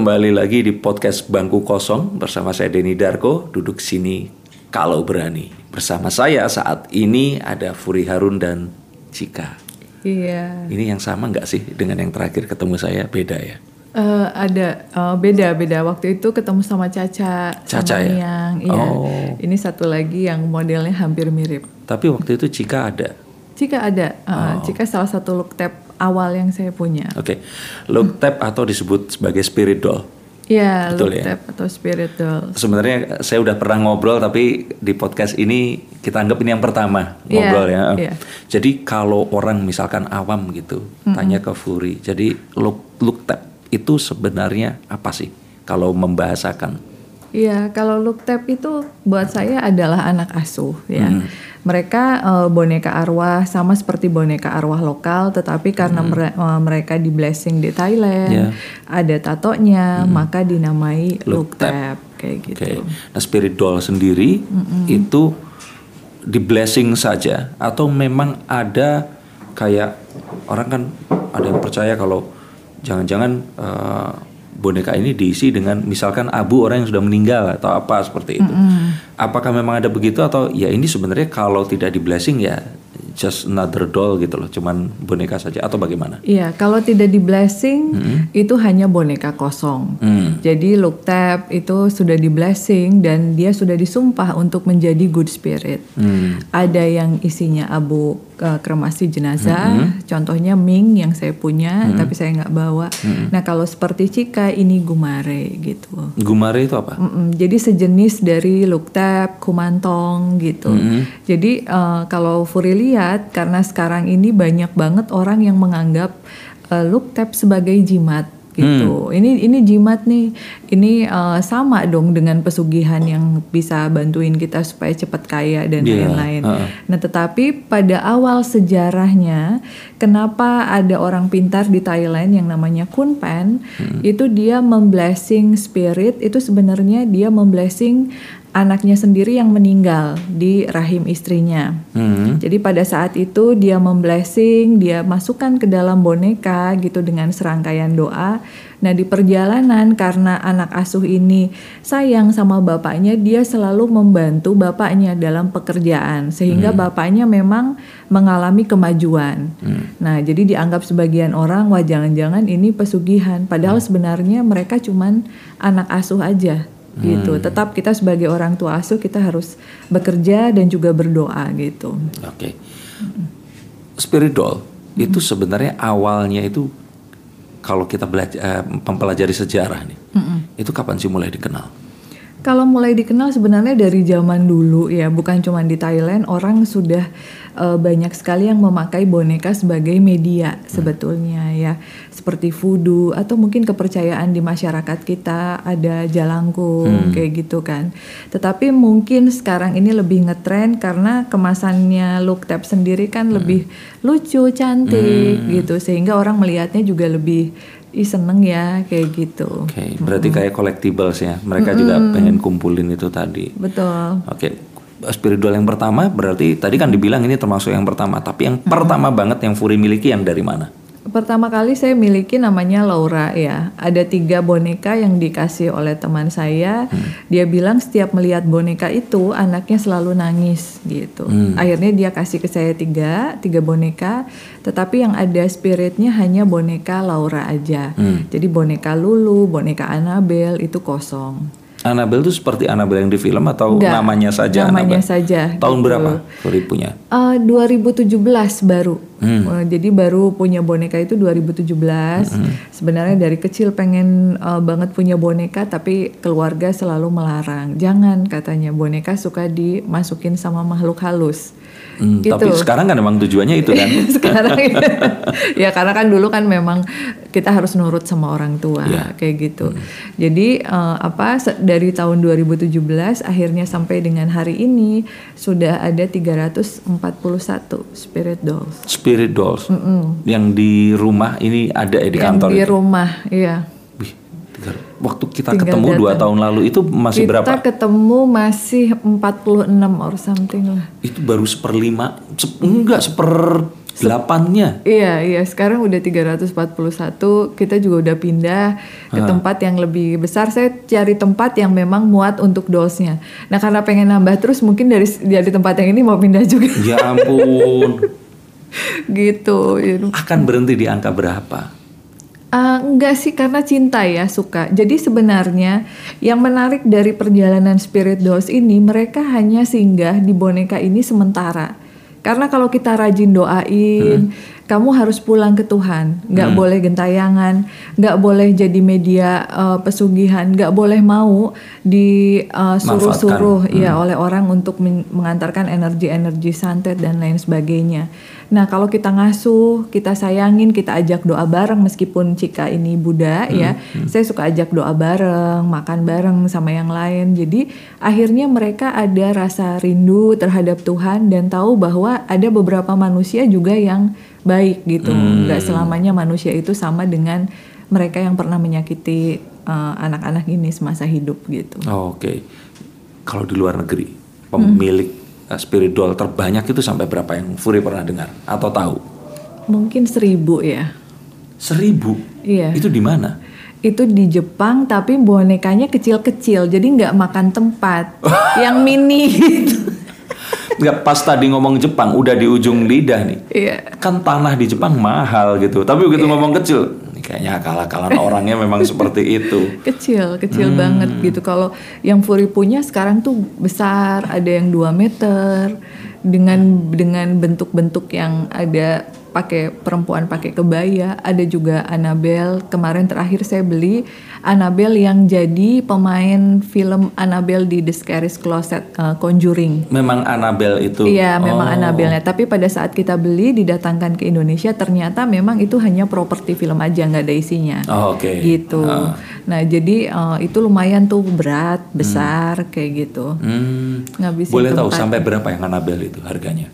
kembali lagi di podcast Bangku Kosong bersama saya Denny Darko, duduk sini kalau berani. Bersama saya saat ini ada Furi Harun dan Cika. Iya. Ini yang sama nggak sih dengan yang terakhir ketemu saya? Beda ya? Eh, ada eh, beda beda waktu itu ketemu sama Caca, Caca sama ya? yang iya. Oh. Ini satu lagi yang modelnya hampir mirip. Tapi waktu itu Cika ada. Cika ada, eh, Oh. Cika salah satu look tab awal yang saya punya. Oke, look tap atau disebut sebagai spirit doll. Iya, Betul look ya? tab atau spirit doll. Sebenarnya saya udah pernah ngobrol tapi di podcast ini kita anggap ini yang pertama Iya, ngobrol ya. iya. Jadi kalau orang misalkan awam gitu tanya ke Furi, jadi look look tap itu sebenarnya apa sih kalau membahasakan? Iya, kalau look tab itu buat saya adalah anak asuh ya. Hmm. Mereka eh, boneka arwah sama seperti boneka arwah lokal, tetapi karena mere- eh, mereka di blessing di Thailand, Hmm. Ya. ada tatonya, maka dinamai Look tab kayak gitu. Oke. Nah, spirit doll sendiri itu di blessing saja atau memang ada kayak orang kan ada yang percaya kalau jangan-jangan eh, boneka ini diisi dengan misalkan abu orang yang sudah meninggal atau apa seperti itu. Apakah memang ada begitu atau ya ini sebenarnya kalau tidak di blessing ya just another doll gitu loh, cuman boneka saja atau bagaimana? Iya, kalau tidak di blessing itu hanya boneka kosong. Hmm. Jadi look tab itu sudah di blessing dan dia sudah disumpah untuk menjadi good spirit. Hmm. Ada yang isinya abu eh, kremasi jenazah, contohnya Ming yang saya punya, tapi saya nggak bawa. Nah kalau seperti Cika ini gumare gitu. Gumare itu apa? Mm-mm, jadi sejenis dari tab, kumantong gitu. Jadi eh, kalau Furi lihat karena sekarang ini banyak banget orang yang menganggap look tab sebagai jimat gitu. Ini ini jimat nih. Ini eh, sama dong dengan pesugihan yang bisa bantuin kita supaya cepat kaya dan Iya, lain-lain. heeh. Nah, tetapi pada awal sejarahnya, kenapa ada orang pintar di Thailand yang namanya Kun Pen, itu dia memblessing spirit, itu sebenarnya dia memblessing anaknya sendiri yang meninggal di rahim istrinya. Hmm. Jadi pada saat itu dia memblessing, dia masukkan ke dalam boneka gitu dengan serangkaian doa. Nah di perjalanan karena anak asuh ini sayang sama bapaknya, dia selalu membantu bapaknya dalam pekerjaan sehingga bapaknya memang mengalami kemajuan. Nah jadi dianggap sebagian orang wah jangan-jangan ini pesugihan, padahal sebenarnya mereka cuman anak asuh aja gitu. Tetap kita sebagai orang tua asuh kita harus bekerja dan juga berdoa gitu. Oke. Spirit doll itu sebenarnya awalnya itu kalau kita belajar eh, mempelajari sejarah nih. Itu kapan sih mulai dikenal? Kalau mulai dikenal sebenarnya dari zaman dulu ya, bukan cuma di Thailand, orang sudah eh, banyak sekali yang memakai boneka sebagai media sebetulnya ya, seperti voodoo atau mungkin kepercayaan di masyarakat kita ada jalangkung kayak gitu kan. Tetapi mungkin sekarang ini lebih ngetren karena kemasannya look tab sendiri kan lebih lucu, cantik gitu, sehingga orang melihatnya juga lebih Ih seneng ya kayak gitu. Oke, berarti kayak collectibles ya. Mereka juga pengen kumpulin itu tadi. Betul. Oke. Spirit doll yang pertama berarti tadi kan dibilang ini termasuk yang pertama, tapi yang pertama banget yang Furi miliki yang dari mana? Pertama kali saya miliki namanya Laura ya. Ada tiga boneka yang dikasih oleh teman saya. Dia bilang setiap melihat boneka itu anaknya selalu nangis gitu. Akhirnya dia kasih ke saya tiga, tiga boneka. Tetapi yang ada spiritnya hanya boneka Laura aja. Jadi boneka Lulu, boneka Annabelle itu kosong. Annabelle itu seperti Annabelle yang di film atau Enggak, namanya saja namanya Annabelle? saja, Tahun gitu. berapa Furi punya? Eh, 2017 baru. Eh, jadi baru punya boneka itu 2017. Sebenarnya dari kecil pengen eh, banget punya boneka tapi keluarga selalu melarang. Jangan katanya boneka suka dimasukin sama makhluk halus. Hmm, Gitu. Tapi sekarang kan memang tujuannya itu kan. Sekarang ya karena kan dulu kan memang kita harus nurut sama orang tua Iya. kayak gitu. Jadi eh, apa dari tahun 2017 akhirnya sampai dengan hari ini sudah ada 341 spirit dolls. Spirit dolls yang di rumah ini ada ya di yang kantor di itu. rumah, iya. Waktu kita ketemu dua tahun lalu itu masih kita berapa? ketemu masih 46 or something lah. Itu baru seperlima, sep- enggak seper Delapannya. Iya, iya. Sekarang udah 341. Kita juga udah pindah ke tempat yang lebih besar. Saya cari tempat yang memang muat untuk dolls-nya. Nah, karena pengen nambah terus, mungkin dari dari tempat yang ini mau pindah juga. Ya ampun. gitu. ya. Akan berhenti di angka berapa? Ah, enggak sih karena cinta ya suka. Jadi sebenarnya yang menarik dari perjalanan Spirit Dolls ini mereka hanya singgah di boneka ini sementara. Karena kalau kita rajin doain, kamu harus pulang ke Tuhan. Nggak boleh gentayangan, nggak boleh jadi media eh, pesugihan, nggak boleh mau disuruh-suruh ya oleh orang untuk men- mengantarkan energi-energi santet dan lain sebagainya. Nah, kalau kita ngasuh, kita sayangin, kita ajak doa bareng meskipun Cika ini Buddha ya. Saya suka ajak doa bareng, makan bareng sama yang lain. Jadi, akhirnya mereka ada rasa rindu terhadap Tuhan dan tahu bahwa ada beberapa manusia juga yang baik gitu. Nggak selamanya manusia itu sama dengan mereka yang pernah menyakiti eh, anak-anak ini semasa hidup gitu. Oh, Oke. Kalau di luar negeri, pemilik uh, spirit doll terbanyak itu sampai berapa yang Furi pernah dengar atau tahu? Mungkin seribu ya. Seribu. Iya. Itu di mana? itu di Jepang tapi bonekanya kecil-kecil jadi nggak makan tempat yang mini gitu Nggak pas tadi ngomong Jepang udah di ujung lidah nih. iya Kan tanah di Jepang mahal gitu. Tapi begitu ngomong kecil, ini kayaknya akal-akalan orangnya memang seperti itu. kecil kecil banget gitu kalau yang Furi punya sekarang tuh besar ada yang 2 meter dengan dengan bentuk-bentuk yang ada pakai perempuan pakai kebaya ada juga Annabelle kemarin terakhir saya beli Annabelle yang jadi pemain film Annabelle di The Scariest Closet uh, Conjuring Memang Annabelle itu. Iya, memang Oh. Annabelle-nya. Tapi pada saat kita beli didatangkan ke Indonesia, ternyata memang itu hanya properti film aja, nggak ada isinya. Oh, Oke. Gitu. Ah. Nah, jadi eh, itu lumayan tuh berat, besar kayak gitu. Hmm. Ngabisin Boleh tahu tempat. sampai berapa yang Annabelle itu harganya?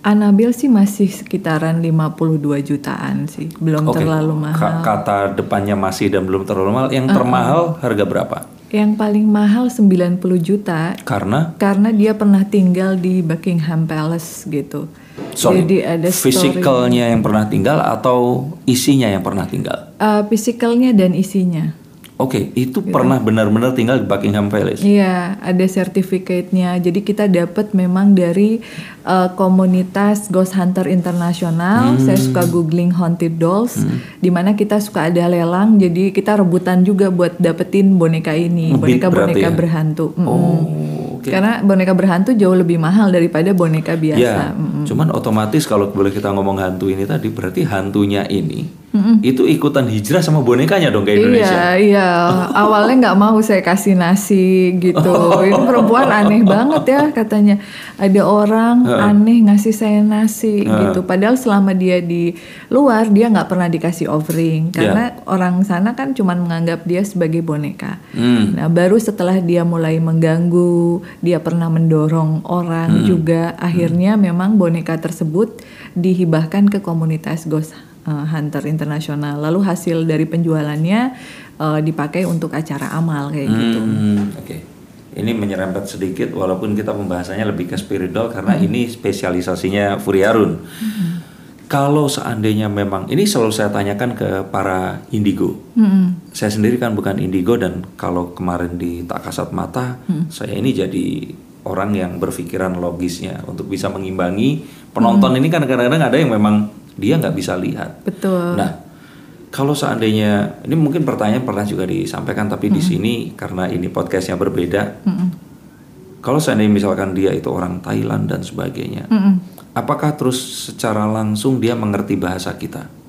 Annabelle sih masih sekitaran 52 jutaan sih, belum Oke. terlalu Ka- mahal. kata depannya masih dan belum terlalu mahal. Yang termahal harga berapa? Yang paling mahal 90 juta Karena karena dia pernah tinggal di Buckingham Palace gitu. sorry, Jadi ada fisikalnya yang pernah tinggal atau isinya yang pernah tinggal? Eh, Physicalnya dan isinya. Oke, itu pernah benar-benar tinggal di Buckingham Palace. Iya, ada sertifikatnya. Jadi kita dapat memang dari uh, komunitas Ghost Hunter Internasional. Hmm. Saya suka googling haunted dolls, di mana kita suka ada lelang. Jadi kita rebutan juga buat dapetin boneka ini, boneka-boneka ya? berhantu. Mm-mm. Oh, oke. Karena boneka berhantu jauh lebih mahal daripada boneka biasa. Ya, cuman otomatis kalau boleh kita ngomong hantu ini tadi berarti hantunya ini itu ikutan hijrah sama bonekanya dong ke Indonesia. Iya, iya. Awalnya nggak mau saya kasih nasi gitu. Oh. Ini perempuan aneh banget ya katanya. Ada orang aneh ngasih saya nasi gitu. Padahal selama dia di luar dia nggak pernah dikasih offering karena orang sana kan cuman menganggap dia sebagai boneka. Hmm. Nah, baru setelah dia mulai mengganggu, dia pernah mendorong orang juga. Akhirnya memang boneka tersebut dihibahkan ke komunitas Ghost uh, Hunter Internasional. Lalu hasil dari penjualannya uh, dipakai untuk acara amal kayak gitu. Hmm, Oke, ini menyerempet sedikit walaupun kita pembahasannya lebih ke spiritual karena ini spesialisasinya Furiarun. Kalau seandainya memang ini selalu saya tanyakan ke para indigo. Mm-mm. Saya sendiri kan bukan indigo dan kalau kemarin di tak kasat mata, saya ini jadi orang yang berpikiran logisnya untuk bisa mengimbangi penonton ini kan kadang-kadang ada yang memang dia nggak bisa lihat. Betul. Nah, kalau seandainya ini mungkin pertanyaan pernah juga disampaikan tapi di sini karena ini podcastnya berbeda. Kalau seandainya misalkan dia itu orang Thailand dan sebagainya, Mm-mm. apakah terus secara langsung dia mengerti bahasa kita?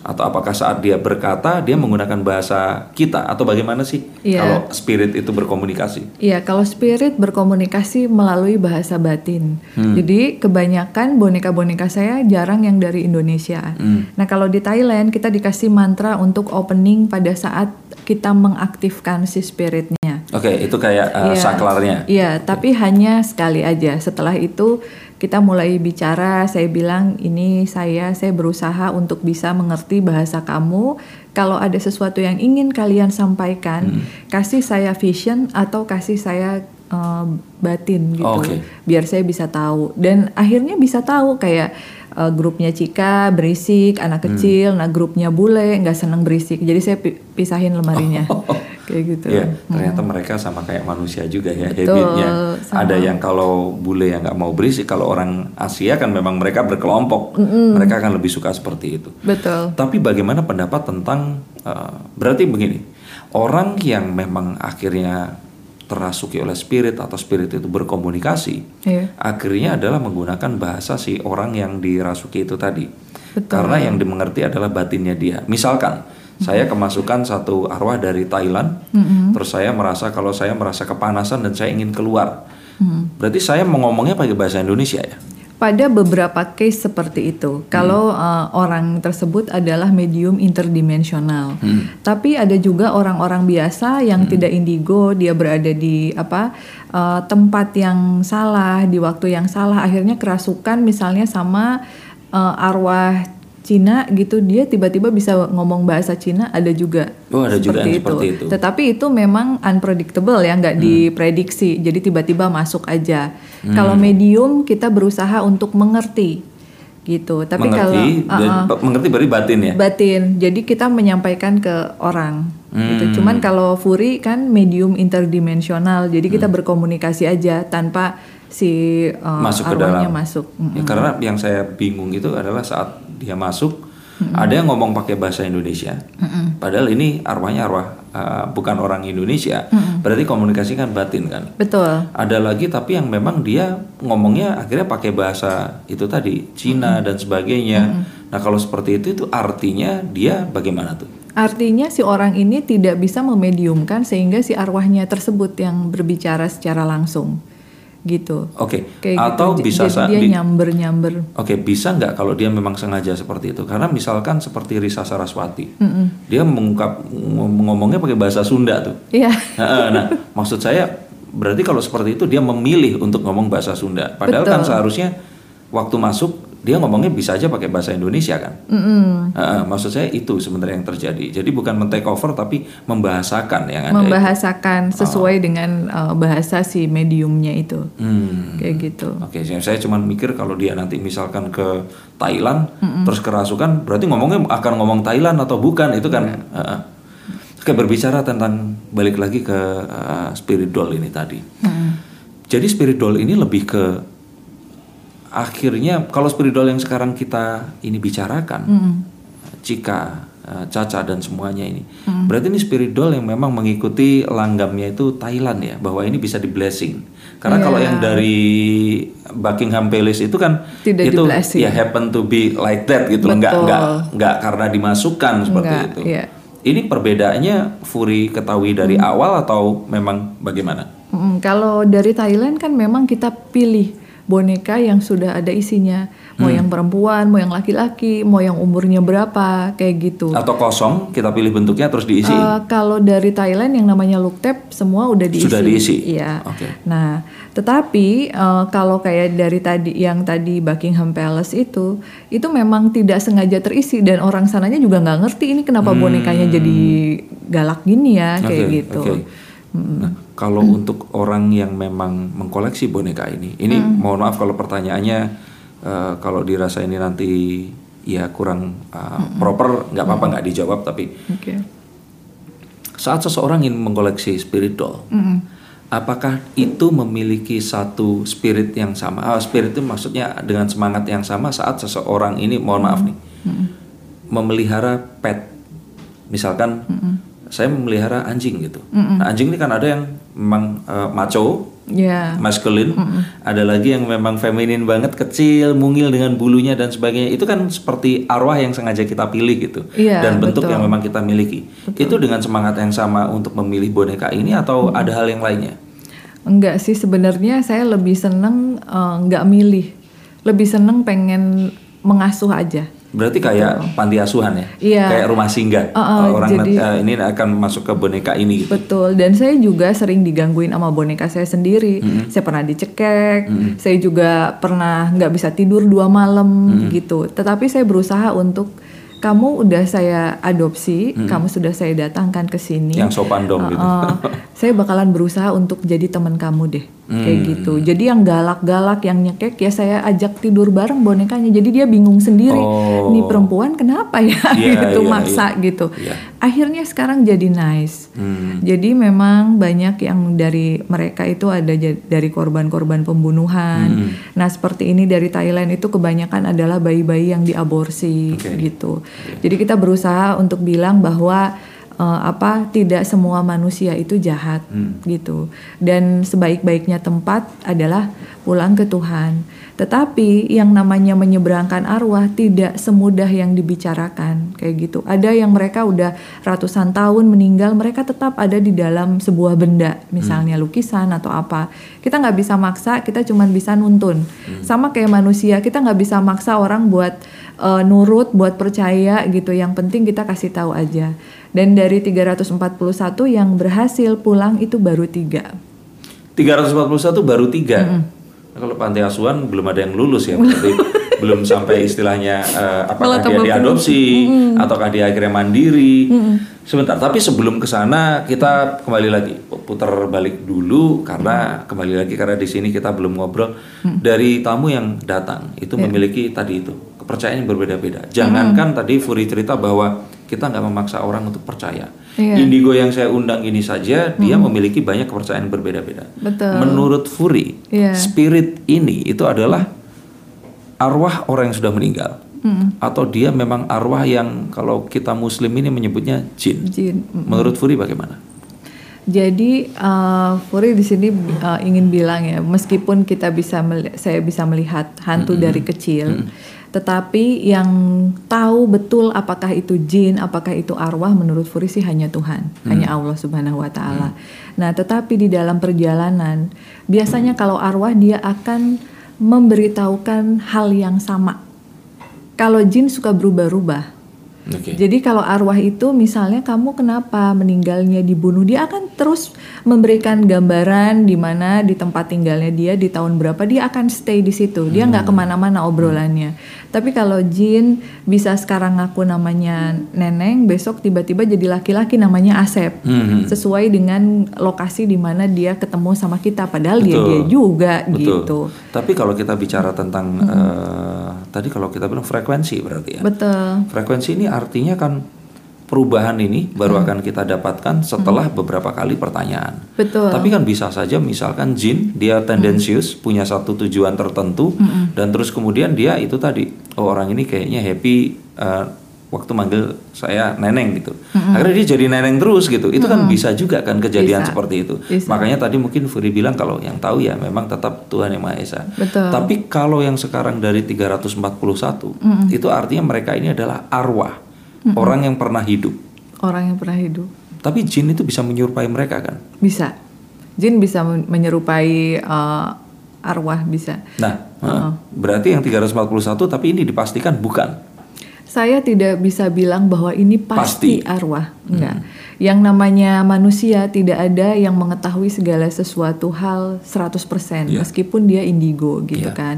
Atau apakah saat dia berkata dia menggunakan bahasa kita atau bagaimana sih Iya. kalau spirit itu berkomunikasi? Iya, kalau spirit berkomunikasi melalui bahasa batin. Hmm. Jadi kebanyakan boneka-boneka saya jarang yang dari Indonesia. Hmm. Nah, kalau di Thailand kita dikasih mantra untuk opening pada saat kita mengaktifkan si spiritnya. Oke, itu kayak uh, Iya. saklarnya. Iya, tapi hanya sekali aja. Setelah itu kita mulai bicara, saya bilang ini saya saya berusaha untuk bisa mengerti bahasa kamu. Kalau ada sesuatu yang ingin kalian sampaikan, kasih saya vision atau kasih saya eh, batin gitu. Oke. Biar saya bisa tahu dan akhirnya bisa tahu kayak eh, grupnya Cika berisik, anak kecil, nah grupnya bule nggak seneng berisik. Jadi saya pi- pisahin lemarinya. Kayak gitu. Iya, ternyata mereka sama kayak manusia juga ya Betul, habitnya. sama. Ada yang kalau bule yang nggak mau berisik, kalau orang Asia kan memang mereka berkelompok, mereka akan lebih suka seperti itu. Betul. Tapi bagaimana pendapat tentang eh, berarti begini, orang yang memang akhirnya terasuki oleh spirit atau spirit itu berkomunikasi, Iya. akhirnya adalah menggunakan bahasa si orang yang dirasuki itu tadi. Betul. Karena yang dimengerti adalah batinnya dia. Misalkan saya kemasukan satu arwah dari Thailand, terus saya merasa kalau saya merasa kepanasan dan saya ingin keluar, berarti saya mau ngomongnya pakai bahasa Indonesia ya? Pada beberapa case seperti itu, kalau uh, orang tersebut adalah medium interdimensional, tapi ada juga orang-orang biasa yang tidak indigo, dia berada di apa uh, tempat yang salah, di waktu yang salah, akhirnya kerasukan misalnya sama uh, arwah Cina gitu, dia tiba-tiba bisa ngomong bahasa Cina, ada juga. Oh, ada juga yang seperti itu. Hmm. Tetapi itu memang unpredictable ya, nggak diprediksi. Jadi tiba-tiba masuk aja. Hmm. Kalau medium kita berusaha untuk mengerti gitu. Tapi kalau mengerti, uh-uh, dan- mengerti berarti batin ya? batin, jadi kita menyampaikan ke orang. Hmm. Gitu. Cuman kalau Furi kan medium interdimensional, jadi kita Hmm. berkomunikasi aja tanpa si uh, masuk ke dalam. masuk. Mm. Ya, karena yang saya bingung itu adalah saat dia masuk, ada yang ngomong pakai bahasa Indonesia, padahal ini arwahnya arwah uh, bukan orang Indonesia, berarti komunikasi kan batin kan. Betul. Ada lagi tapi yang memang dia ngomongnya akhirnya pakai bahasa itu tadi Cina dan sebagainya. Nah kalau seperti itu itu artinya dia bagaimana tuh? Artinya si orang ini tidak bisa memediumkan sehingga si arwahnya tersebut yang berbicara secara langsung. Gitu. Oke. Kayak Atau gitu. Bisa jadi dia bi- nyamber-nyamber. Oke, bisa nggak kalau dia memang sengaja seperti itu? Karena misalkan seperti Risa Saraswati, dia mengungkap ngom- ngomongnya pakai bahasa Sunda tuh. Iya. Nah, nah, maksud saya berarti kalau seperti itu dia memilih untuk ngomong bahasa Sunda. Padahal kan Betul. seharusnya waktu masuk dia ngomongnya bisa aja pakai bahasa Indonesia kan. Mm-mm. Nah, maksud saya itu sebenarnya yang terjadi. Jadi bukan men-take over tapi membahasakan yang ada. Membahasakan sesuai dengan uh, bahasa si mediumnya itu. Hmm. Kayak gitu. Oke, saya saya cuma mikir kalau dia nanti misalkan ke Thailand terus kerasukan, berarti ngomongnya akan ngomong Thailand atau bukan itu kan? Heeh. Oke, berbicara tentang balik lagi ke uh, spirit doll ini tadi. Jadi spirit doll ini lebih ke akhirnya kalau spirit doll yang sekarang kita ini bicarakan, Cika, uh, Caca dan semuanya ini, berarti ini spirit doll yang memang mengikuti langgamnya itu Thailand ya, bahwa ini bisa di blessing. Karena kalau Iya. yang dari Buckingham Palace itu kan Tidak itu ya happen to be like that gitu, loh. nggak Betul. nggak nggak karena dimasukkan seperti Enggak, itu. iya. Ini perbedaannya Furi ketahui dari Hmm. awal atau memang bagaimana? Mm, kalau dari Thailand kan memang kita pilih boneka yang sudah ada isinya, mau Hmm. yang perempuan, mau yang laki-laki, mau yang umurnya berapa, kayak gitu. Atau kosong kita pilih bentuknya terus diisi? Eh, kalau dari Thailand yang namanya look tab semua udah diisi. Sudah diisi? Iya. Oke. Nah, tetapi eh, kalau kayak dari tadi yang tadi Buckingham Palace itu, itu memang tidak sengaja terisi dan orang sananya juga nggak ngerti ini kenapa bonekanya jadi galak gini ya kayak Oke, gitu. oke. Nah, kalau untuk orang yang memang mengkoleksi boneka ini, ini Hmm. mohon maaf kalau pertanyaannya eh, kalau dirasa ini nanti ya kurang eh, Hmm. proper, nggak apa-apa nggak dijawab. Tapi Oke. saat seseorang ingin mengkoleksi spirit doll, Mm-mm. apakah itu memiliki satu spirit yang sama? Ah, spirit itu maksudnya dengan semangat yang sama saat seseorang ini, mohon maaf nih, memelihara pet, misalkan saya memelihara anjing gitu. Nah, anjing ini kan ada yang memang eh, maco, Ya. maskulin, ada lagi yang memang feminin banget, kecil, mungil dengan bulunya dan sebagainya. Itu kan seperti arwah yang sengaja kita pilih gitu, Iya, dan bentuk betul. yang memang kita miliki. Itu dengan semangat yang sama untuk memilih boneka ini atau ada hal yang lainnya? Enggak sih sebenarnya saya lebih seneng eh, nggak milih, lebih seneng pengen mengasuh aja. Berarti kayak panti asuhan ya, Iya. kayak rumah singgah. Uh, uh, Orang jadi- eh, ini akan masuk ke boneka ini. Gitu. Betul, dan saya juga sering digangguin sama boneka saya sendiri. Saya pernah dicekek, saya juga pernah nggak bisa tidur dua malam gitu. Tetapi saya berusaha untuk kamu udah saya adopsi, kamu sudah saya datangkan ke sini. Yang sopan dong gitu. Uh, saya bakalan berusaha untuk jadi teman kamu deh. Kayak gitu. Jadi yang galak-galak, yang nyekek ya saya ajak tidur bareng bonekanya. Jadi dia bingung sendiri, Oh. nih perempuan kenapa ya Iya, gitu iya, maksa gitu. Iya. Akhirnya sekarang jadi nice. Hmm. Jadi memang banyak yang dari mereka itu ada dari korban-korban pembunuhan. Hmm. Nah seperti ini dari Thailand itu kebanyakan adalah bayi-bayi yang diaborsi Oke. gitu. Jadi kita berusaha untuk bilang bahwa eh, apa tidak semua manusia itu jahat Hmm. gitu. Dan sebaik-baiknya tempat adalah pulang ke Tuhan. Tetapi yang namanya menyeberangkan arwah tidak semudah yang dibicarakan kayak gitu. Ada yang mereka udah ratusan tahun meninggal, mereka tetap ada di dalam sebuah benda, misalnya lukisan atau apa. Kita nggak bisa maksa, kita cuma bisa nuntun. Sama kayak manusia, kita nggak bisa maksa orang buat eh, nurut, buat percaya gitu. Yang penting kita kasih tahu aja. Dan dari 341 yang berhasil pulang itu baru tiga. 341 baru tiga. Nah, kalau panti asuhan belum ada yang lulus ya, berarti belum sampai istilahnya eh, apakah dia diadopsi ataukah dia akhirnya mandiri. Sebentar, tapi sebelum ke sana kita kembali lagi putar balik dulu karena kembali lagi karena di sini kita belum ngobrol dari tamu yang datang itu memiliki tadi itu kepercayaan yang berbeda-beda. Jangankan tadi Furi cerita bahwa kita nggak memaksa orang untuk percaya. Iya. Indigo yang saya undang ini saja dia memiliki banyak kepercayaan berbeda-beda. Betul. Menurut Furi, Iya. spirit ini itu adalah arwah orang yang sudah meninggal. Atau dia memang arwah yang kalau kita muslim ini menyebutnya jin. Jin. Menurut Furi bagaimana? Jadi uh, Furi di sini uh, ingin bilang ya, meskipun kita bisa saya bisa melihat hantu dari kecil, tetapi yang tahu betul apakah itu jin, apakah itu arwah, menurut Furi sih hanya Tuhan, hanya Allah Subhanahu Wa Taala. Nah, tetapi di dalam perjalanan biasanya kalau arwah dia akan memberitahukan hal yang sama. Kalau jin suka berubah-ubah. Oke. Jadi kalau arwah itu misalnya kamu kenapa meninggalnya dibunuh, dia akan terus memberikan gambaran di mana di tempat tinggalnya dia di tahun berapa dia akan stay di situ. Dia nggak ke mana-mana obrolannya. Tapi kalau jin bisa sekarang ngaku namanya neneng, besok tiba-tiba jadi laki-laki namanya Asep. Mhm. Sesuai dengan lokasi di mana dia ketemu sama kita, padahal dia Betul. dia juga Betul. gitu. Tapi kalau kita bicara tentang eh, tadi kalau kita bilang frekuensi berarti ya. Betul. Frekuensi ini artinya kan perubahan ini baru akan kita dapatkan setelah beberapa kali pertanyaan. Betul. Tapi kan bisa saja misalkan jin dia tendensius punya satu tujuan tertentu dan terus kemudian dia itu tadi oh orang ini kayaknya happy eh, waktu manggil saya neneng gitu. Akhirnya dia jadi neneng terus gitu. Itu kan bisa juga kan kejadian Bisa. seperti itu. Bisa. Makanya tadi mungkin Furi bilang kalau yang tahu ya memang tetap Tuhan yang Maha Esa. Betul. Tapi kalau yang sekarang dari 341 itu artinya mereka ini adalah arwah orang yang pernah hidup. Orang yang pernah hidup. Tapi jin itu bisa menyerupai mereka kan? Bisa. Jin bisa men- menyerupai eh, arwah bisa. Nah, eh, berarti yang 341 tapi ini dipastikan bukan. Saya tidak bisa bilang bahwa ini Pasti. pasti, arwah, enggak. Yang namanya manusia tidak ada yang mengetahui segala sesuatu hal 100% Iya. meskipun dia indigo gitu Iya. kan.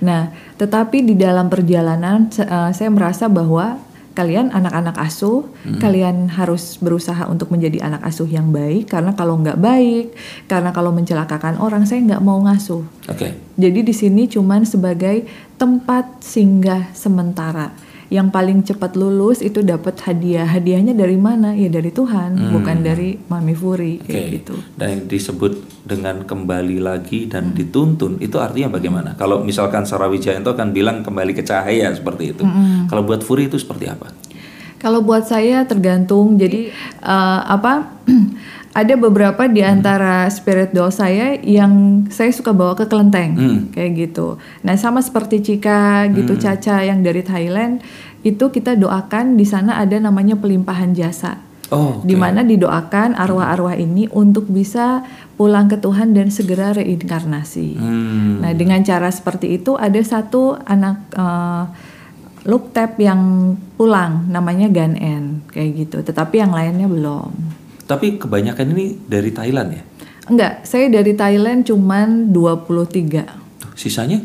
Nah, tetapi di dalam perjalanan eh, saya merasa bahwa kalian anak-anak asuh, kalian harus berusaha untuk menjadi anak asuh yang baik karena kalau nggak baik, karena kalau mencelakakan orang saya nggak mau ngasuh. Oke. Jadi di sini cuman sebagai tempat singgah sementara. Yang paling cepat lulus itu dapat hadiah. Hadiahnya dari mana? Ya dari Tuhan, bukan dari Mami Furi Oke. kayak gitu. Dan yang disebut dengan kembali lagi dan dituntun itu artinya bagaimana? Kalau misalkan Sarawi Jayanto kan bilang kembali ke cahaya seperti itu. Kalau buat Furi itu seperti apa? Kalau buat saya tergantung. Jadi eh, apa? ada beberapa di antara spirit doll saya yang saya suka bawa ke kelenteng Hmm. kayak gitu. Nah sama seperti Cika gitu Caca yang dari Thailand itu kita doakan di sana ada namanya pelimpahan jasa. Oh, di mana didoakan arwah-arwah ini untuk bisa pulang ke Tuhan dan segera reinkarnasi. Hmm. Nah, dengan cara seperti itu ada satu anak uh, look tap yang pulang namanya Ganen kayak gitu. Tetapi yang lainnya belum. Tapi kebanyakan ini dari Thailand ya. Enggak, saya dari Thailand cuman 23. Sisanya?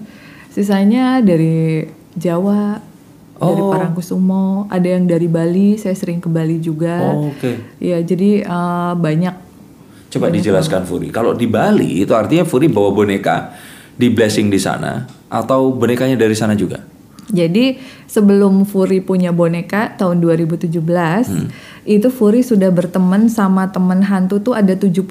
Sisanya dari Jawa, dari Oh. Parangkusumo, ada yang dari Bali, saya sering ke Bali juga. Oh, Oke. Ya, jadi uh, banyak Coba dijelaskan Furi. Kalau di Bali itu artinya Furi bawa boneka di blessing di sana atau bonekanya dari sana juga? Jadi sebelum Furi punya boneka tahun 2017, itu Furi sudah berteman sama teman hantu tuh ada 72.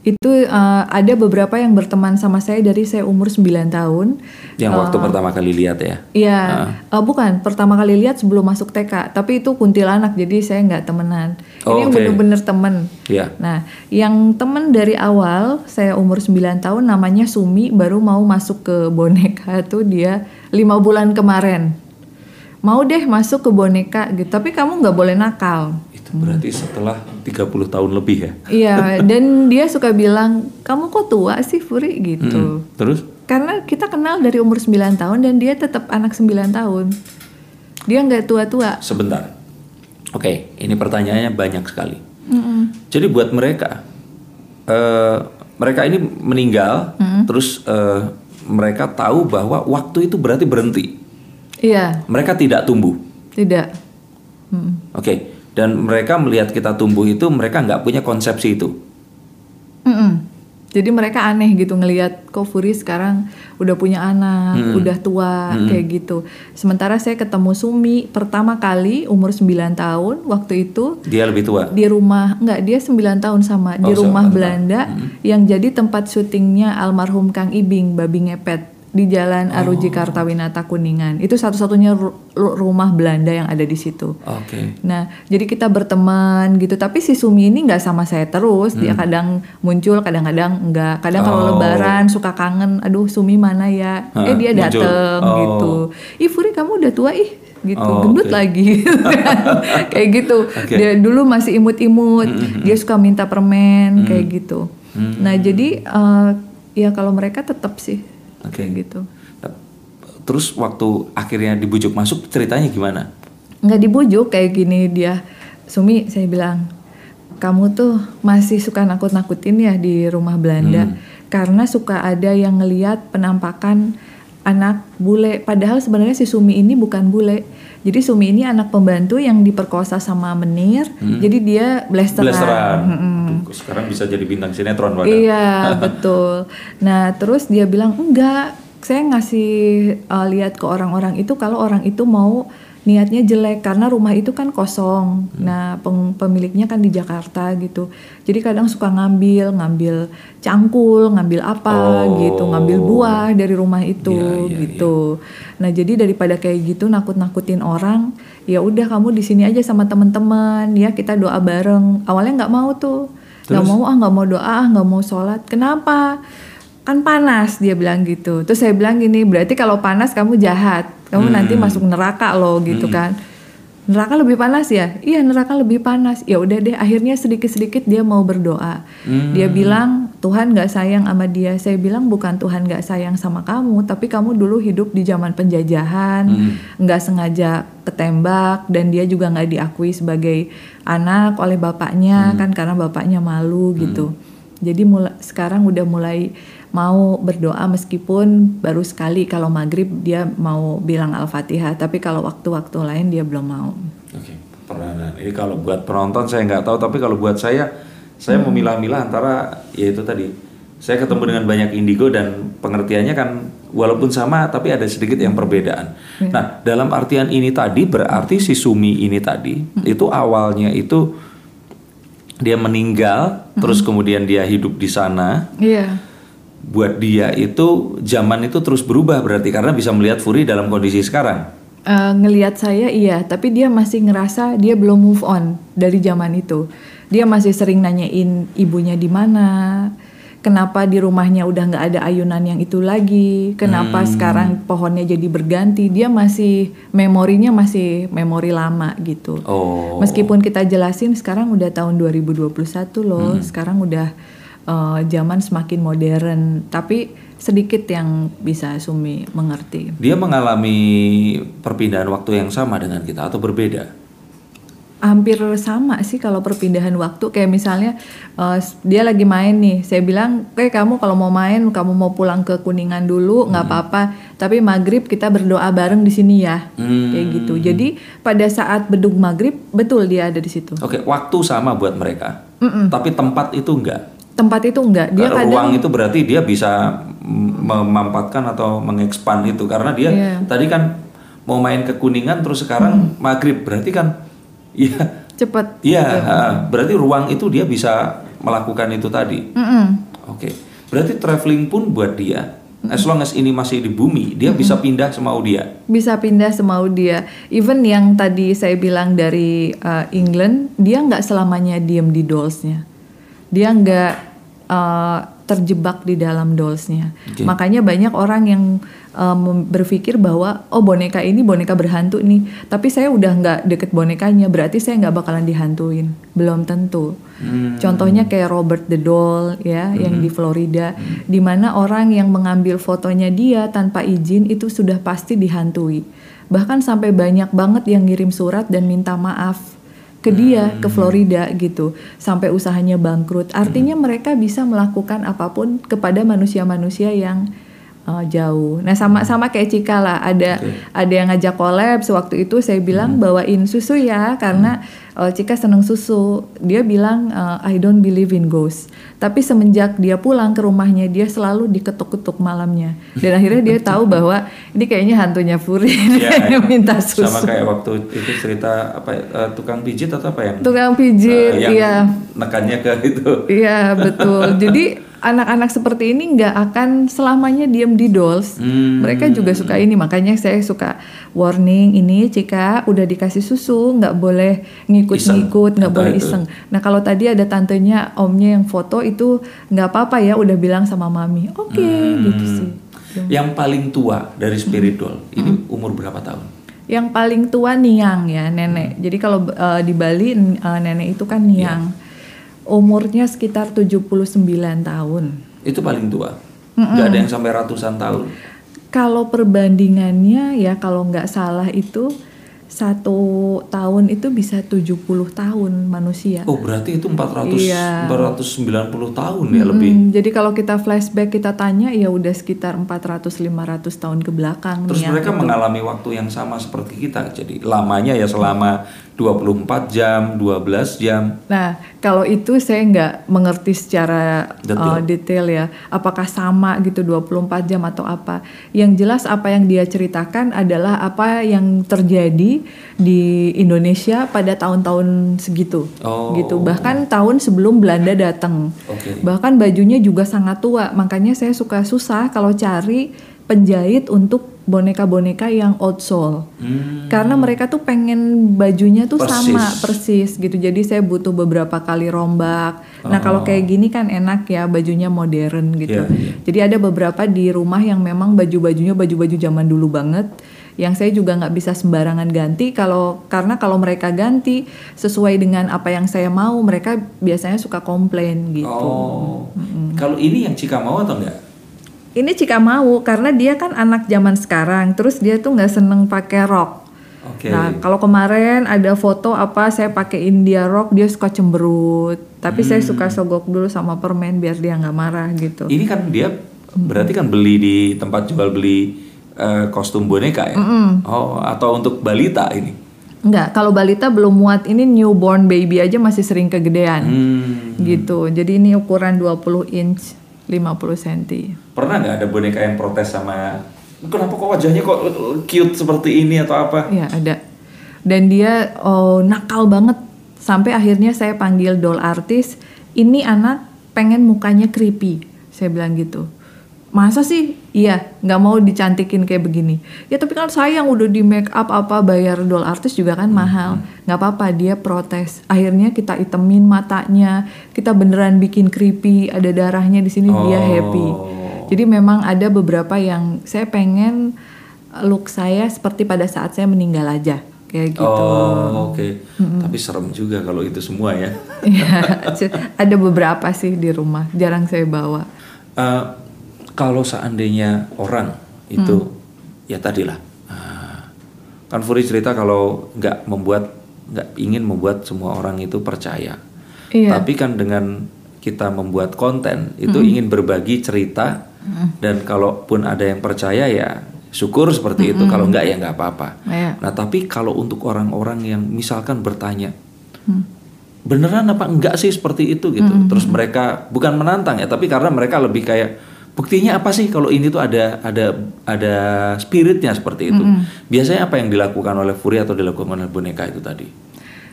Itu eh, ada beberapa yang berteman sama saya dari saya umur 9 tahun. Yang waktu pertama kali lihat ya. Iya, eh, bukan pertama kali lihat sebelum masuk TK, tapi itu kuntilanak jadi saya nggak temenan. Oh, Ini yang oke. bener-bener temen. Iya. Nah, yang temen dari awal saya umur 9 tahun namanya Sumi baru mau masuk ke boneka tuh dia lima bulan kemarin. Mau deh masuk ke boneka gitu, tapi kamu nggak boleh nakal. Itu berarti setelah 30 tahun lebih ya. Iya, dan dia suka bilang, "Kamu kok tua sih, Furi?" gitu. Mm. Terus? Karena kita kenal dari umur 9 tahun dan dia tetap anak 9 tahun. Dia nggak tua-tua. Sebentar. Oke, ini pertanyaannya banyak sekali. Mm-mm. Jadi buat mereka, eh, mereka ini meninggal, terus eh, mereka tahu bahwa waktu itu berarti berhenti. Iya, Mereka tidak tumbuh. tidak. Mm. Oke, dan mereka melihat kita tumbuh itu, mereka nggak punya konsepsi itu. Mm-mm. Jadi mereka aneh gitu ngelihat kok Furi sekarang udah punya anak, udah tua kayak gitu. Sementara saya ketemu Sumi pertama kali umur 9 tahun waktu itu Dia lebih tua. di rumah enggak dia 9 tahun sama di Oh, rumah sama. Belanda yang jadi tempat syutingnya almarhum Kang Ibing babi ngepet di Jalan Aruji Kartawinata Kuningan. Itu satu-satunya ru- ru- rumah Belanda yang ada di situ. Oke. Nah, jadi kita berteman gitu. Tapi si Sumi ini nggak sama saya terus. Dia kadang muncul, kadang-kadang enggak. Kadang kalau Hmm. Oh. Lebaran suka kangen. Aduh, Sumi mana ya? Hah, eh dia dateng Oh. gitu. Ih, Furi kamu udah tua ih gitu. Oh, Gendut oke. lagi. kayak gitu. Oke. Dia dulu masih imut-imut. Dia suka minta permen kayak gitu. Mm. Nah, jadi eh, ya kalau mereka tetap sih Oke. kayak gitu. Terus waktu akhirnya dibujuk masuk ceritanya gimana? nggak dibujuk kayak gini dia Sumi saya bilang kamu tuh masih suka nakut-nakutin ya di rumah Belanda karena suka ada yang ngeliat penampakan anak bule padahal sebenarnya si Sumi ini bukan bule jadi Sumi ini anak pembantu yang diperkosa sama menir jadi dia blasteran, Blasteran. Tuh, sekarang bisa jadi bintang sinetron padahal. Iya betul. Nah terus dia bilang enggak, saya ngasih uh, lihat ke orang-orang itu kalau orang itu mau niatnya jelek karena rumah itu kan kosong. Nah peng- pemiliknya kan di Jakarta gitu. Jadi kadang suka ngambil, ngambil cangkul, ngambil apa Oh. gitu, ngambil buah dari rumah itu Iya, iya, gitu. Nah jadi daripada kayak gitu nakut-nakutin orang, ya udah kamu di sini aja sama teman-teman ya kita doa bareng. Awalnya nggak mau tuh nggak mau ah nggak mau doa ah nggak mau sholat kenapa kan panas dia bilang gitu. Terus saya bilang gini berarti kalau panas kamu jahat. Kamu nanti masuk neraka loh gitu kan. Neraka lebih panas ya? Iya neraka lebih panas. Ya udah deh akhirnya sedikit sedikit dia mau berdoa. Dia bilang Tuhan nggak sayang sama dia. Saya bilang bukan Tuhan nggak sayang sama kamu tapi kamu dulu hidup di zaman penjajahan nggak sengaja ketembak dan dia juga nggak diakui sebagai anak oleh bapaknya kan karena bapaknya malu gitu. Jadi mulai sekarang udah mulai mau berdoa meskipun baru sekali kalau maghrib dia mau bilang al-fatihah tapi kalau waktu-waktu lain dia belum mau Oke, peranan. Ini kalau buat penonton saya nggak tahu, tapi kalau buat saya, saya memilah-milah antara ya itu tadi. Saya ketemu dengan banyak indigo dan pengertiannya kan walaupun sama, tapi ada sedikit yang perbedaan. Nah, dalam artian ini tadi berarti si Sumi ini tadi itu awalnya itu dia meninggal, terus kemudian dia hidup di sana. iya Buat dia itu zaman itu terus berubah berarti karena bisa melihat Furi dalam kondisi sekarang. Eh, ngelihat saya iya. Tapi dia masih ngerasa dia belum move on dari zaman itu. Dia masih sering nanyain ibunya di mana kenapa di rumahnya udah nggak ada ayunan yang itu lagi kenapa sekarang pohonnya jadi berganti. Dia masih memorinya masih memori lama gitu. Oh. meskipun kita jelasin sekarang udah tahun 2021 loh. Sekarang udah eh, zaman semakin modern tapi sedikit yang bisa Sumi mengerti Dia mengalami perpindahan waktu yang sama dengan kita atau berbeda? hampir sama sih kalau perpindahan waktu kayak misalnya eh, dia lagi main nih saya bilang kayak kamu kalau mau main kamu mau pulang ke kuningan dulu nggak apa-apa tapi maghrib kita berdoa bareng di sini ya Hmm. kayak gitu jadi pada saat beduk maghrib betul dia ada di situ Oke, waktu sama buat mereka. tapi tempat itu enggak. Tempat itu enggak. Dia Karena kadang ruang itu berarti dia bisa mm, memampatkan atau mengekspan itu karena dia Iya. tadi kan mau main ke kuningan terus sekarang maghrib berarti kan iya cepet. iya ha, berarti ruang itu dia bisa melakukan itu tadi Mm-mm. oke berarti traveling pun buat dia as long as ini masih di bumi dia bisa pindah semau dia Bisa pindah semau dia. Even yang tadi saya bilang dari uh, England, dia nggak selamanya diem di dollsnya. Dia nggak uh, terjebak di dalam dollsnya. Oke. Makanya banyak orang yang um, berpikir bahwa oh boneka ini boneka berhantu nih, tapi saya udah nggak deket bonekanya, berarti saya nggak bakalan dihantuin. Belum tentu. Hmm. Contohnya kayak Robert the Doll ya, yang di Florida, di mana orang yang mengambil fotonya dia tanpa izin itu sudah pasti dihantui. Bahkan sampai banyak banget yang ngirim surat dan minta maaf ke dia ke Florida gitu, sampai usahanya bangkrut. Artinya mereka bisa melakukan apa pun kepada manusia-manusia yang uh, jauh. Nah sama sama kayak Cika lah, ada ada yang ngajak collab. Sewaktu itu saya bilang bawain susu ya, karena uh, Cika seneng susu. Dia bilang uh, I don't believe in ghosts. Tapi semenjak dia pulang ke rumahnya, dia selalu diketuk-ketuk malamnya. Dan akhirnya dia tahu bahwa ini kayaknya hantunya Puri Ya, yang minta susu. sama kayak waktu itu cerita apa eh, tukang pijit atau apa yang Tukang pijit, eh, yang iya. nekannya ke itu Iya betul. Jadi anak-anak seperti ini nggak akan selamanya diem di dolls. Hmm. Mereka juga suka ini. Makanya saya suka warning ini Cika udah dikasih susu nggak boleh ngikut-ngikut, nggak boleh iseng. Nah kalau tadi ada tantenya omnya yang foto itu nggak apa-apa ya udah bilang sama mami. Oke Hmm. gitu sih. yang paling tua dari Hmm. spirit doll ini umur berapa tahun Yang paling tua Niang ya nenek. Jadi kalau eh, di Bali eh, nenek itu kan Niang. Umurnya sekitar 79 tahun. itu paling tua nggak ada yang sampai ratusan tahun Kalau perbandingannya ya kalau nggak salah itu satu tahun itu bisa 70 tahun manusia. oh berarti itu 400 Iya. 490 tahun ya lebih Hmm, jadi kalau kita flashback kita tanya ya udah sekitar 400-500 tahun ke belakang terus nih ya. mereka mengalami waktu yang sama seperti kita jadi lamanya ya selama 24 jam 12 jam Nah, kalau itu saya nggak mengerti secara Detail. uh, detail ya. Apakah sama gitu 24 jam atau apa? Yang jelas apa yang dia ceritakan adalah apa yang terjadi di Indonesia pada tahun-tahun segitu. Oh. Gitu. Bahkan tahun sebelum Belanda datang. oke Bahkan bajunya juga sangat tua. Makanya saya suka susah kalau cari penjahit untuk boneka-boneka yang old soul. Hmm. Karena mereka tuh pengen bajunya tuh Persis. sama persis gitu. Jadi saya butuh beberapa kali rombak. Nah kalau kayak gini kan enak ya bajunya modern gitu. Oh. Iya, iya. Jadi ada beberapa di rumah yang memang baju-bajunya baju-baju zaman dulu banget. Yang saya juga nggak bisa sembarangan ganti kalau karena kalau mereka ganti sesuai dengan apa yang saya mau mereka biasanya suka komplain gitu. oh kalau ini yang Cika mau atau enggak Ini Cika mau karena dia kan anak zaman sekarang. Terus dia tuh nggak seneng pakai rok. oke Nah, kalau kemarin ada foto apa saya pakai India Rock, dia suka cemberut. Tapi saya suka sogok dulu sama permen biar dia nggak marah gitu. Ini kan dia berarti kan beli di tempat jual beli eh, kostum boneka ya? Oh, atau untuk balita ini? Enggak, kalau balita belum muat ini newborn baby aja masih sering kegedean. Hmm. Gitu. Jadi ini ukuran 20 inch 50 cm. Pernah nggak ada boneka yang protes sama kenapa kok wajahnya kok cute seperti ini atau apa? Ya, ada. Dan dia oh, nakal banget sampai akhirnya saya panggil doll artis, ini anak pengen mukanya creepy. Saya bilang gitu. Masa sih? Iya, nggak mau dicantikin kayak begini. Ya tapi kan sayang udah di make up apa bayar doll artis juga kan mahal. Nggak apa-apa dia protes. Akhirnya kita itemin matanya, kita beneran bikin creepy, ada darahnya di sini dia Oh. happy. Jadi memang ada beberapa yang saya pengen look saya seperti pada saat saya meninggal aja kayak gitu. Oh, oke. Tapi serem juga kalau itu semua ya. C- ada beberapa sih di rumah, jarang saya bawa. Eh, kalau seandainya orang itu ya tadilah ah, kan Furi cerita kalau nggak membuat nggak ingin membuat semua orang itu percaya. Iya. tapi kan dengan kita membuat konten itu ingin berbagi cerita dan kalaupun ada yang percaya ya syukur seperti itu. Kalau nggak ya nggak apa-apa. Iya. nah tapi kalau untuk orang-orang yang misalkan bertanya beneran apa enggak sih seperti itu? gitu. Terus mereka bukan menantang ya, tapi karena mereka lebih kayak buktinya apa sih kalau ini tuh ada ada ada spiritnya seperti itu. Biasanya apa yang dilakukan oleh Furi atau dilakukan oleh boneka itu tadi?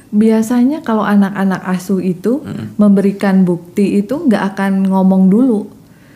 Biasanya kalau anak-anak asuh itu memberikan bukti itu nggak akan ngomong dulu.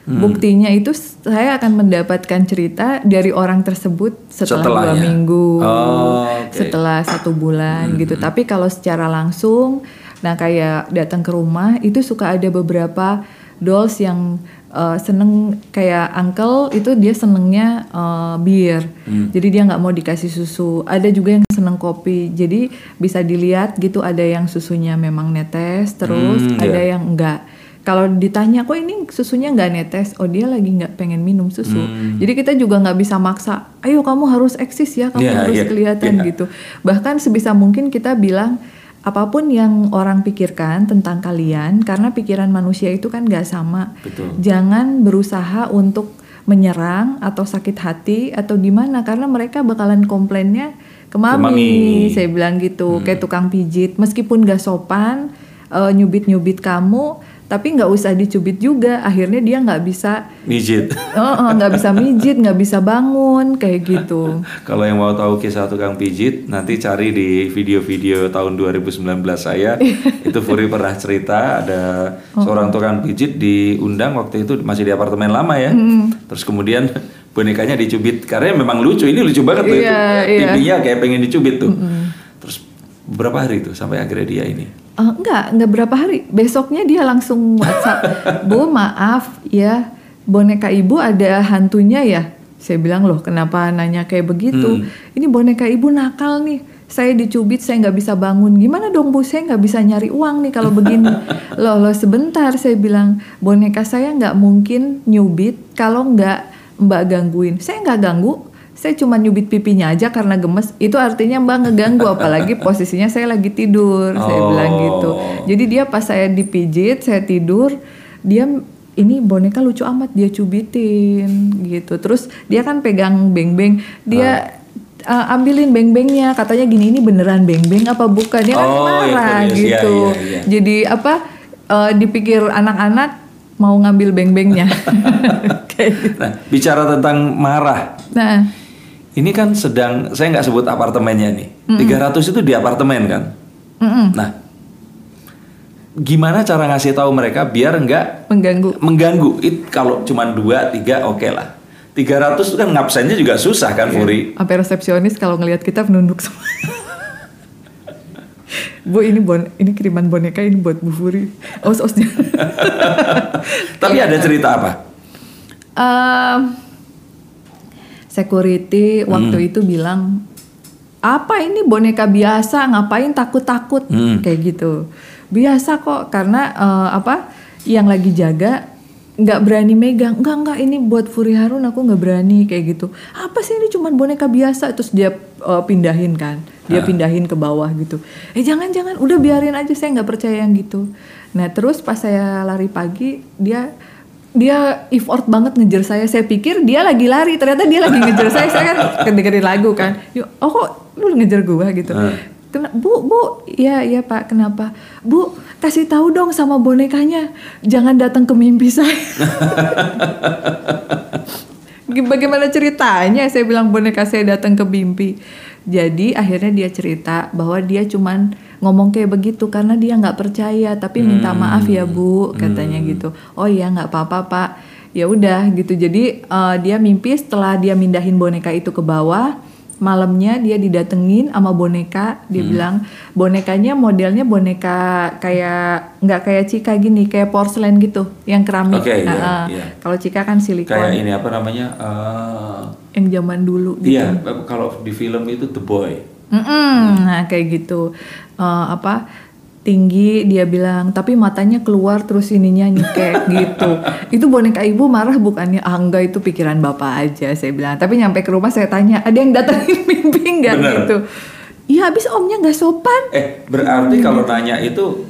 Buktinya itu saya akan mendapatkan cerita dari orang tersebut setelah dua Setelahnya. minggu, Oh, oke. setelah satu bulan gitu. Tapi kalau secara langsung, nah kayak datang ke rumah itu suka ada beberapa dolls yang uh, seneng kayak uncle itu dia senengnya uh, bir, jadi dia nggak mau dikasih susu. Ada juga yang seneng kopi, jadi bisa dilihat gitu ada yang susunya memang netes, terus Hmm, ada iya. yang enggak. Kalau ditanya kok ini susunya nggak netes, oh dia lagi nggak pengen minum susu. Jadi kita juga nggak bisa maksa, ayo kamu harus eksis ya, kamu Iya, harus iya, kelihatan iya. gitu. Bahkan sebisa mungkin kita bilang apa pun yang orang pikirkan tentang kalian, karena pikiran manusia itu kan nggak sama. Betul. Jangan berusaha untuk menyerang atau sakit hati atau gimana, karena mereka bakalan komplainnya ke mami. mami. Saya bilang gitu, kayak tukang pijit, meskipun gak sopan, eh, nyubit-nyubit kamu, tapi nggak usah dicubit juga. Akhirnya dia nggak bisa, Mijit. oh, oh, nggak bisa mijit, nggak bisa bangun, kayak gitu. Kalau yang mau tahu kisah tukang pijit, nanti cari di video-video tahun 2019 saya. itu Furi pernah cerita ada seorang tukang pijit diundang waktu itu masih di apartemen lama ya. Terus kemudian bonekanya dicubit karena memang lucu. Ini lucu banget tuh itu. Iya. Pipinya kayak pengen dicubit tuh. Terus beberapa hari tuh sampai akhirnya dia ini. Eh, enggak, enggak berapa hari. Besoknya dia langsung WhatsApp, Bu maaf ya, boneka ibu ada hantunya ya. Saya bilang loh, kenapa nanya kayak begitu? Ini boneka ibu nakal nih. Saya dicubit, saya nggak bisa bangun. Gimana dong bu? Saya nggak bisa nyari uang nih kalau begini. loh, loh sebentar. Saya bilang boneka saya nggak mungkin nyubit kalau nggak mbak gangguin. Saya nggak ganggu saya cuma nyubit pipinya aja karena gemes. Itu artinya mbak ngeganggu apalagi posisinya saya lagi tidur saya Oh. bilang gitu. Jadi dia pas saya dipijit saya tidur dia ini boneka lucu amat dia cubitin gitu. Terus dia kan pegang beng-beng. Dia uh, ambilin beng-bengnya. Katanya gini ini beneran beng-beng apa bukan? Dia kan Oh, marah itu dia. gitu. Iya, iya, iya. jadi apa uh, dipikir anak-anak mau ngambil beng-bengnya. Kayak gitu. Nah, bicara tentang marah. nah Ini kan sedang saya nggak sebut apartemennya nih. 300 itu di apartemen kan. mm-mm, Nah, gimana cara ngasih tahu mereka biar nggak mengganggu mengganggu? It kalau cuma dua tiga oke lah. 300 itu kan ngabsennya juga susah kan Furi. Sampai resepsionis kalau ngelihat kita menunduk semua. Bu ini bon ini kiriman boneka ini buat Bu Furi. Os os Tapi ada cerita apa? Em, security waktu Hmm. itu bilang apa ini boneka biasa? Ngapain takut-takut? Hmm. kayak gitu. Biasa kok karena eh, apa yang lagi jaga nggak berani megang. Enggak enggak ini buat Furi Harun aku nggak berani kayak gitu. Apa sih ini cuman boneka biasa? Terus dia eh, pindahin kan. Dia pindahin ke bawah gitu. Eh jangan jangan udah biarin aja saya nggak percaya yang gitu. Nah terus pas saya lari pagi dia dia effort banget ngejar saya. Saya pikir dia lagi lari, ternyata dia lagi ngejar saya. Saya kan dengerin lagu kan. Yuk, oh kok lu ngejar gua gitu. Hmm. Kena, bu, bu, iya, iya pak, kenapa? Bu, kasih tahu dong sama bonekanya, jangan datang ke mimpi saya. Bagaimana ceritanya? Saya bilang boneka saya datang ke mimpi. Jadi akhirnya dia cerita bahwa dia cuman ngomong kayak begitu karena dia nggak percaya, tapi minta maaf ya bu, katanya gitu. Oh iya nggak apa-apa pak. Ya udah gitu. Jadi eh, dia mimpi setelah dia mindahin boneka itu ke bawah, malamnya dia didatengin sama boneka. Dia bilang bonekanya modelnya boneka kayak nggak kayak Cika gini, kayak porselen gitu, yang keramik. Oke, iya, Ah, ah. iya. Kalau Cika kan silikon Kayak ini apa namanya? eh, yang zaman dulu gitu. Iya, kalau di film itu The Boy. Mm-mm, Nah kayak gitu Eh, apa tinggi dia bilang tapi matanya keluar terus ininya nyekek gitu. Itu boneka ibu marah bukannya ah enggak itu pikiran bapak aja saya bilang. Tapi nyampe ke rumah saya tanya ada yang datangin mimpi nggak gitu. Iya habis omnya nggak sopan. Eh, berarti kalau nanya itu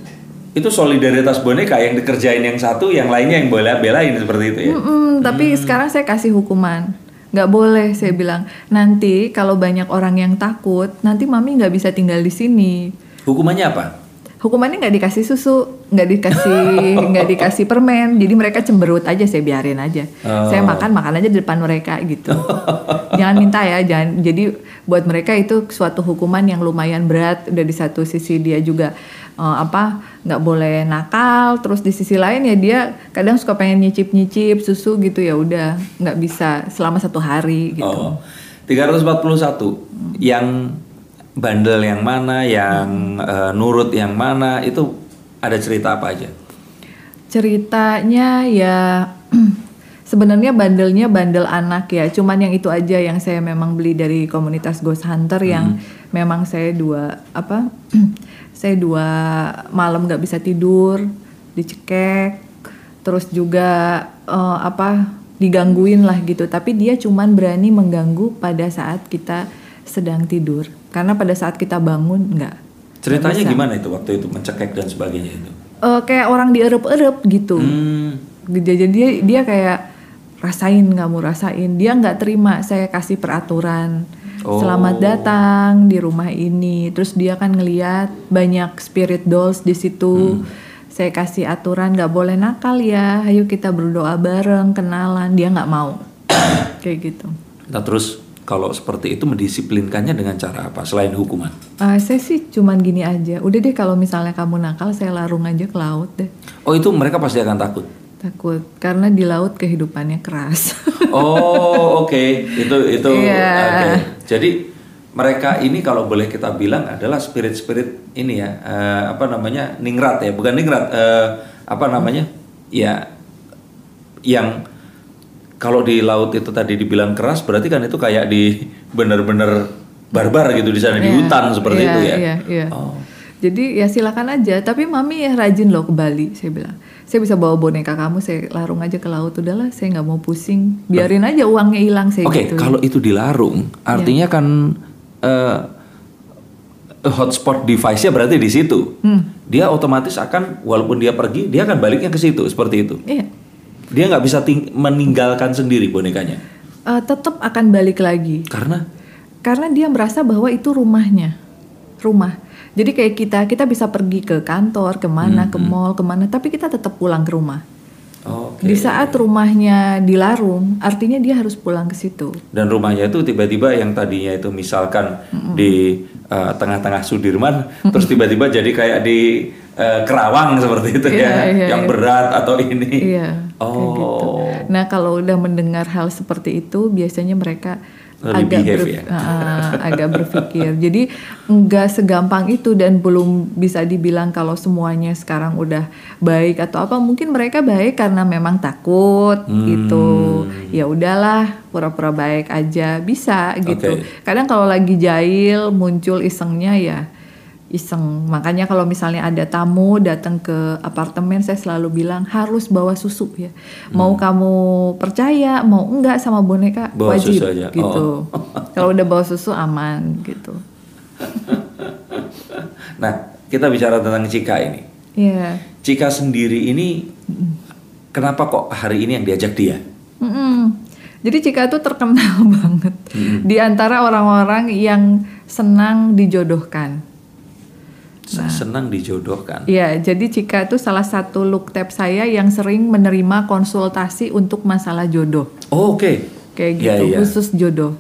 itu solidaritas boneka yang dikerjain yang satu, yang lainnya yang boleh belain seperti itu ya. Mm-mm, tapi sekarang saya kasih hukuman. Nggak boleh saya bilang. Nanti kalau banyak orang yang takut nanti mami nggak bisa tinggal di sini Hukumannya apa? hukumannya nggak dikasih susu, nggak dikasih nggak dikasih permen, jadi mereka cemberut aja saya biarin aja. Oh. Saya makan makan aja di depan mereka gitu. jangan minta ya, jangan. Jadi buat mereka itu suatu hukuman yang lumayan berat. Udah di satu sisi dia juga eh, apa nggak boleh nakal, terus di sisi lain ya dia kadang suka pengen nyicip nyicip susu gitu ya udah nggak bisa selama satu hari gitu. Oh. 341 yang bandel yang mana, yang eh, nurut yang mana itu ada cerita apa aja? Ceritanya ya sebenarnya bandelnya bandel anak ya, cuman yang itu aja yang saya memang beli dari komunitas Ghost Hunter yang memang saya dua apa saya dua malam nggak bisa tidur, dicekek, terus juga eh, apa digangguin lah gitu. Tapi dia cuman berani mengganggu pada saat kita sedang tidur, karena pada saat kita bangun nggak. Ceritanya gimana itu waktu itu mencekek dan sebagainya itu? Eh, kayak orang dierep-erep gitu. Hmm. jadi dia dia kayak rasain kamu rasain dia nggak terima saya kasih peraturan Oh. selamat datang di rumah ini terus dia kan ngeliat banyak spirit dolls di situ saya kasih aturan nggak boleh nakal ya ayo kita berdoa bareng kenalan dia nggak mau kayak gitu Nah terus kalau seperti itu mendisiplinkannya dengan cara apa selain hukuman? Ah, saya sih cuman gini aja udah deh kalau misalnya kamu nakal saya larung aja ke laut deh Oh itu mereka pasti akan takut. takut karena di laut kehidupannya keras Oh oke itu itu Iya. oke. Jadi mereka ini kalau boleh kita bilang adalah spirit-spirit ini ya eh, apa namanya ningrat ya bukan ningrat eh, apa namanya ya yang kalau di laut itu tadi dibilang keras berarti kan itu kayak di bener-bener barbar gitu di sana di Iya, hutan seperti iya, itu ya. Iya, iya. Oh. Jadi ya silakan aja. Tapi mami ya rajin loh ke Bali. Saya bilang, saya bisa bawa boneka kamu, saya larung aja ke laut. Udahlah, saya nggak mau pusing. Biarin aja uangnya hilang saya Oke, gitu. kalau itu dilarung, artinya kan eh, hotspot device-nya berarti di situ. Hmm. Dia otomatis akan, walaupun dia pergi, dia akan baliknya ke situ seperti itu. Iya. Dia nggak bisa ting- meninggalkan sendiri bonekanya, Eh, tetap akan balik lagi. karena Karena dia merasa bahwa itu rumahnya, rumah. Jadi kayak kita, kita bisa pergi ke kantor, ke mana, ke mall, ke mana, tapi kita tetap pulang ke rumah. oke. Di saat rumahnya dilarung, artinya dia harus pulang ke situ. Dan rumahnya itu tiba-tiba yang tadinya itu misalkan di eh, tengah-tengah Sudirman, terus tiba-tiba jadi kayak di eh, Kerawang seperti itu Iya, ya, iya, yang iya. berat atau ini. Iya. kayak gitu. Oh. Nah kalau udah mendengar hal seperti itu, biasanya mereka Lebih agak ber- ya? Ah, agak berpikir. Jadi nggak segampang itu dan belum bisa dibilang kalau semuanya sekarang udah baik atau apa. Mungkin mereka baik karena memang takut Hmm. gitu. Ya udahlah, pura-pura baik aja bisa gitu. Oke. Kadang kalau lagi jahil muncul isengnya ya iseng. Makanya kalau misalnya ada tamu datang ke apartemen saya selalu bilang harus bawa susu ya. Mau kamu percaya, mau enggak sama boneka Bawa wajib susu aja. gitu. kalau udah bawa susu aman gitu. Nah, kita bicara tentang Cika ini. Iya. Cika sendiri ini kenapa kok hari ini yang diajak dia? Mm-mm. Jadi Cika tuh terkenal banget di antara orang-orang yang senang dijodohkan. Nah. Senang dijodohkan. Iya, jadi Cika tuh salah satu look tab saya yang sering menerima konsultasi untuk masalah jodoh. Oh, Oke. Kayak Iya, gitu, iya. khusus jodoh.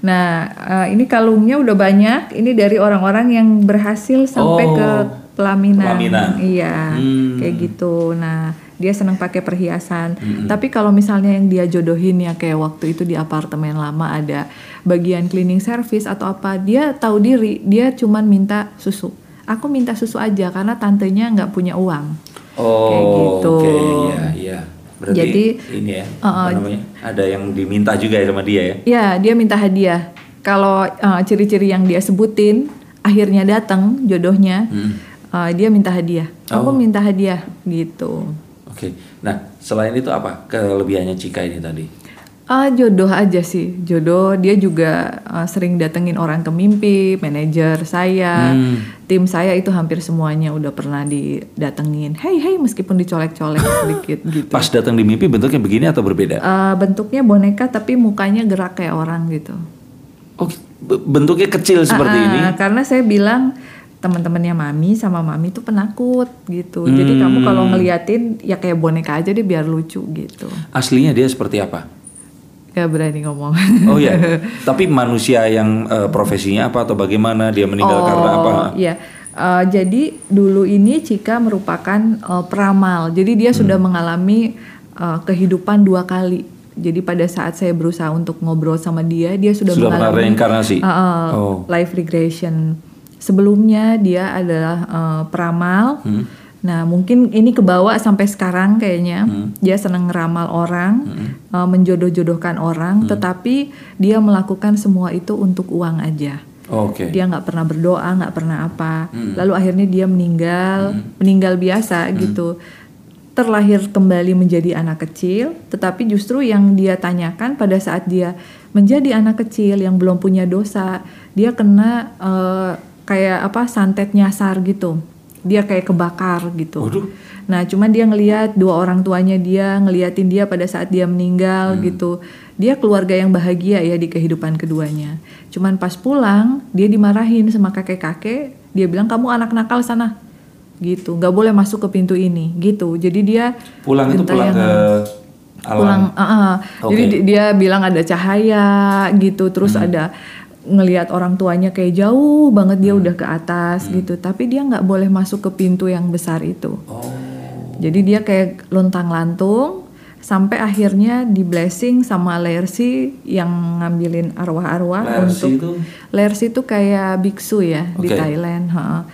Nah, eh, ini kalungnya udah banyak. Ini dari orang-orang yang berhasil sampai Oh, ke pelaminan. pelaminan. Iya, Hmm. kayak gitu. Nah, dia senang pakai perhiasan. Tapi kalau misalnya yang dia jodohin ya kayak waktu itu di apartemen lama ada bagian cleaning service atau apa, dia tahu diri, dia cuman minta susu. Aku minta susu aja karena tantenya nggak punya uang. Oh, Kayak gitu. Oke, iya, iya. Berarti Jadi, ini ya, apa namanya? Ada yang diminta juga ya sama dia ya. Ya, dia minta hadiah. Kalau uh, ciri-ciri yang dia sebutin, akhirnya datang jodohnya, Hmm. uh, dia minta hadiah. Aku Oh. minta hadiah gitu. Oke. Nah, selain itu apa kelebihannya Cika ini tadi? Ah, jodoh aja sih, jodoh. Dia juga uh, sering datengin orang ke mimpi, manajer saya, Hmm. tim saya itu hampir semuanya udah pernah didatengin. Hey, hey, meskipun dicolek-colek sedikit gitu. Pas datang di mimpi bentuknya begini atau berbeda? Uh, bentuknya boneka tapi mukanya gerak kayak orang gitu. Oh, be- bentuknya kecil seperti Ah, ini. Karena saya bilang teman-temannya mami sama mami tuh penakut gitu. Jadi kamu kalau ngeliatin ya kayak boneka aja deh biar lucu gitu. Aslinya dia seperti apa? Gak berani ngomong. Oh ya, tapi manusia yang eh, profesinya apa atau bagaimana dia meninggal karena apa? Iya. Eh, jadi dulu ini Cika merupakan eh, peramal. Jadi dia Hmm. sudah mengalami eh, kehidupan dua kali. Jadi pada saat saya berusaha untuk ngobrol sama dia, dia sudah, Sudah mengalami reinkarnasi? eh, eh, Oh. life regression. Sebelumnya dia adalah eh, peramal. Hmm. Nah mungkin ini kebawa sampai sekarang kayaknya. Hmm. Dia senang ngeramal orang, eh, menjodoh-jodohkan orang, Hmm. tetapi dia melakukan semua itu untuk uang aja Oke. dia nggak pernah berdoa nggak pernah apa Hmm. lalu akhirnya dia meninggal meninggal biasa gitu terlahir kembali menjadi anak kecil tetapi justru yang dia tanyakan pada saat dia menjadi anak kecil yang belum punya dosa dia kena eh, kayak apa santet nyasar gitu dia kayak kebakar gitu Waduh. Nah, cuman dia ngelihat dua orang tuanya dia ngeliatin dia pada saat dia meninggal gitu. Dia keluarga yang bahagia ya di kehidupan keduanya. Cuman pas pulang dia dimarahin sama kakek-kakek. Dia bilang kamu anak nakal sana, gitu. nggak boleh masuk ke pintu ini, gitu. Jadi dia Pulang itu pulang ke alam. pulang, uh, uh. Oke. jadi di- dia bilang ada cahaya gitu. Terus ada ngelihat orang tuanya kayak jauh banget dia udah ke atas gitu. Tapi dia nggak boleh masuk ke pintu yang besar itu. Oh. Jadi dia kayak lontang lantung sampai akhirnya di blessing sama Lersi yang ngambilin arwah-arwah untuk itu? Lersi itu kayak biksu ya di Oke. Thailand, ha.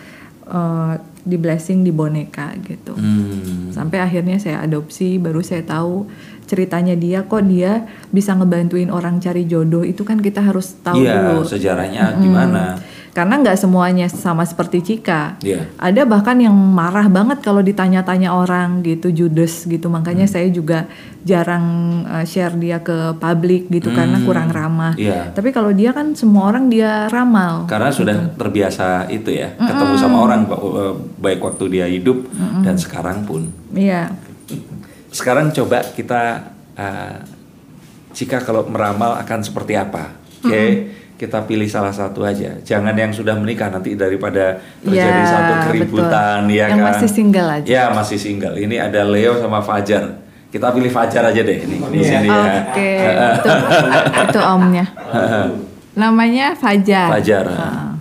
Eh, di blessing di boneka gitu. Hmm. Sampai akhirnya saya adopsi baru saya tahu ceritanya dia kok dia bisa ngebantuin orang cari jodoh itu kan kita harus tahu Iya, dulu. sejarahnya gimana? Karena nggak semuanya sama seperti Cika. Iya. Ada bahkan yang marah banget kalau ditanya-tanya orang gitu judes gitu. Makanya Hmm. saya juga jarang uh, share dia ke publik gitu karena Hmm. kurang ramah. Iya. Tapi kalau dia kan semua orang dia ramal. Karena sudah terbiasa itu ya, ketemu sama orang eh, baik waktu dia hidup dan sekarang pun. Iya. Sekarang coba kita eh, jika kalau meramal akan seperti apa? Oke, kita pilih salah satu aja. Jangan yang sudah menikah nanti daripada terjadi Ya, satu keributan betul. ya Yang kan. masih single aja. Ya, masih single. Ini ada Leo sama Fajar. Kita pilih Fajar aja deh ini di sini ya. Oke, itu, itu omnya. Namanya Fajar. Fajar. Ah.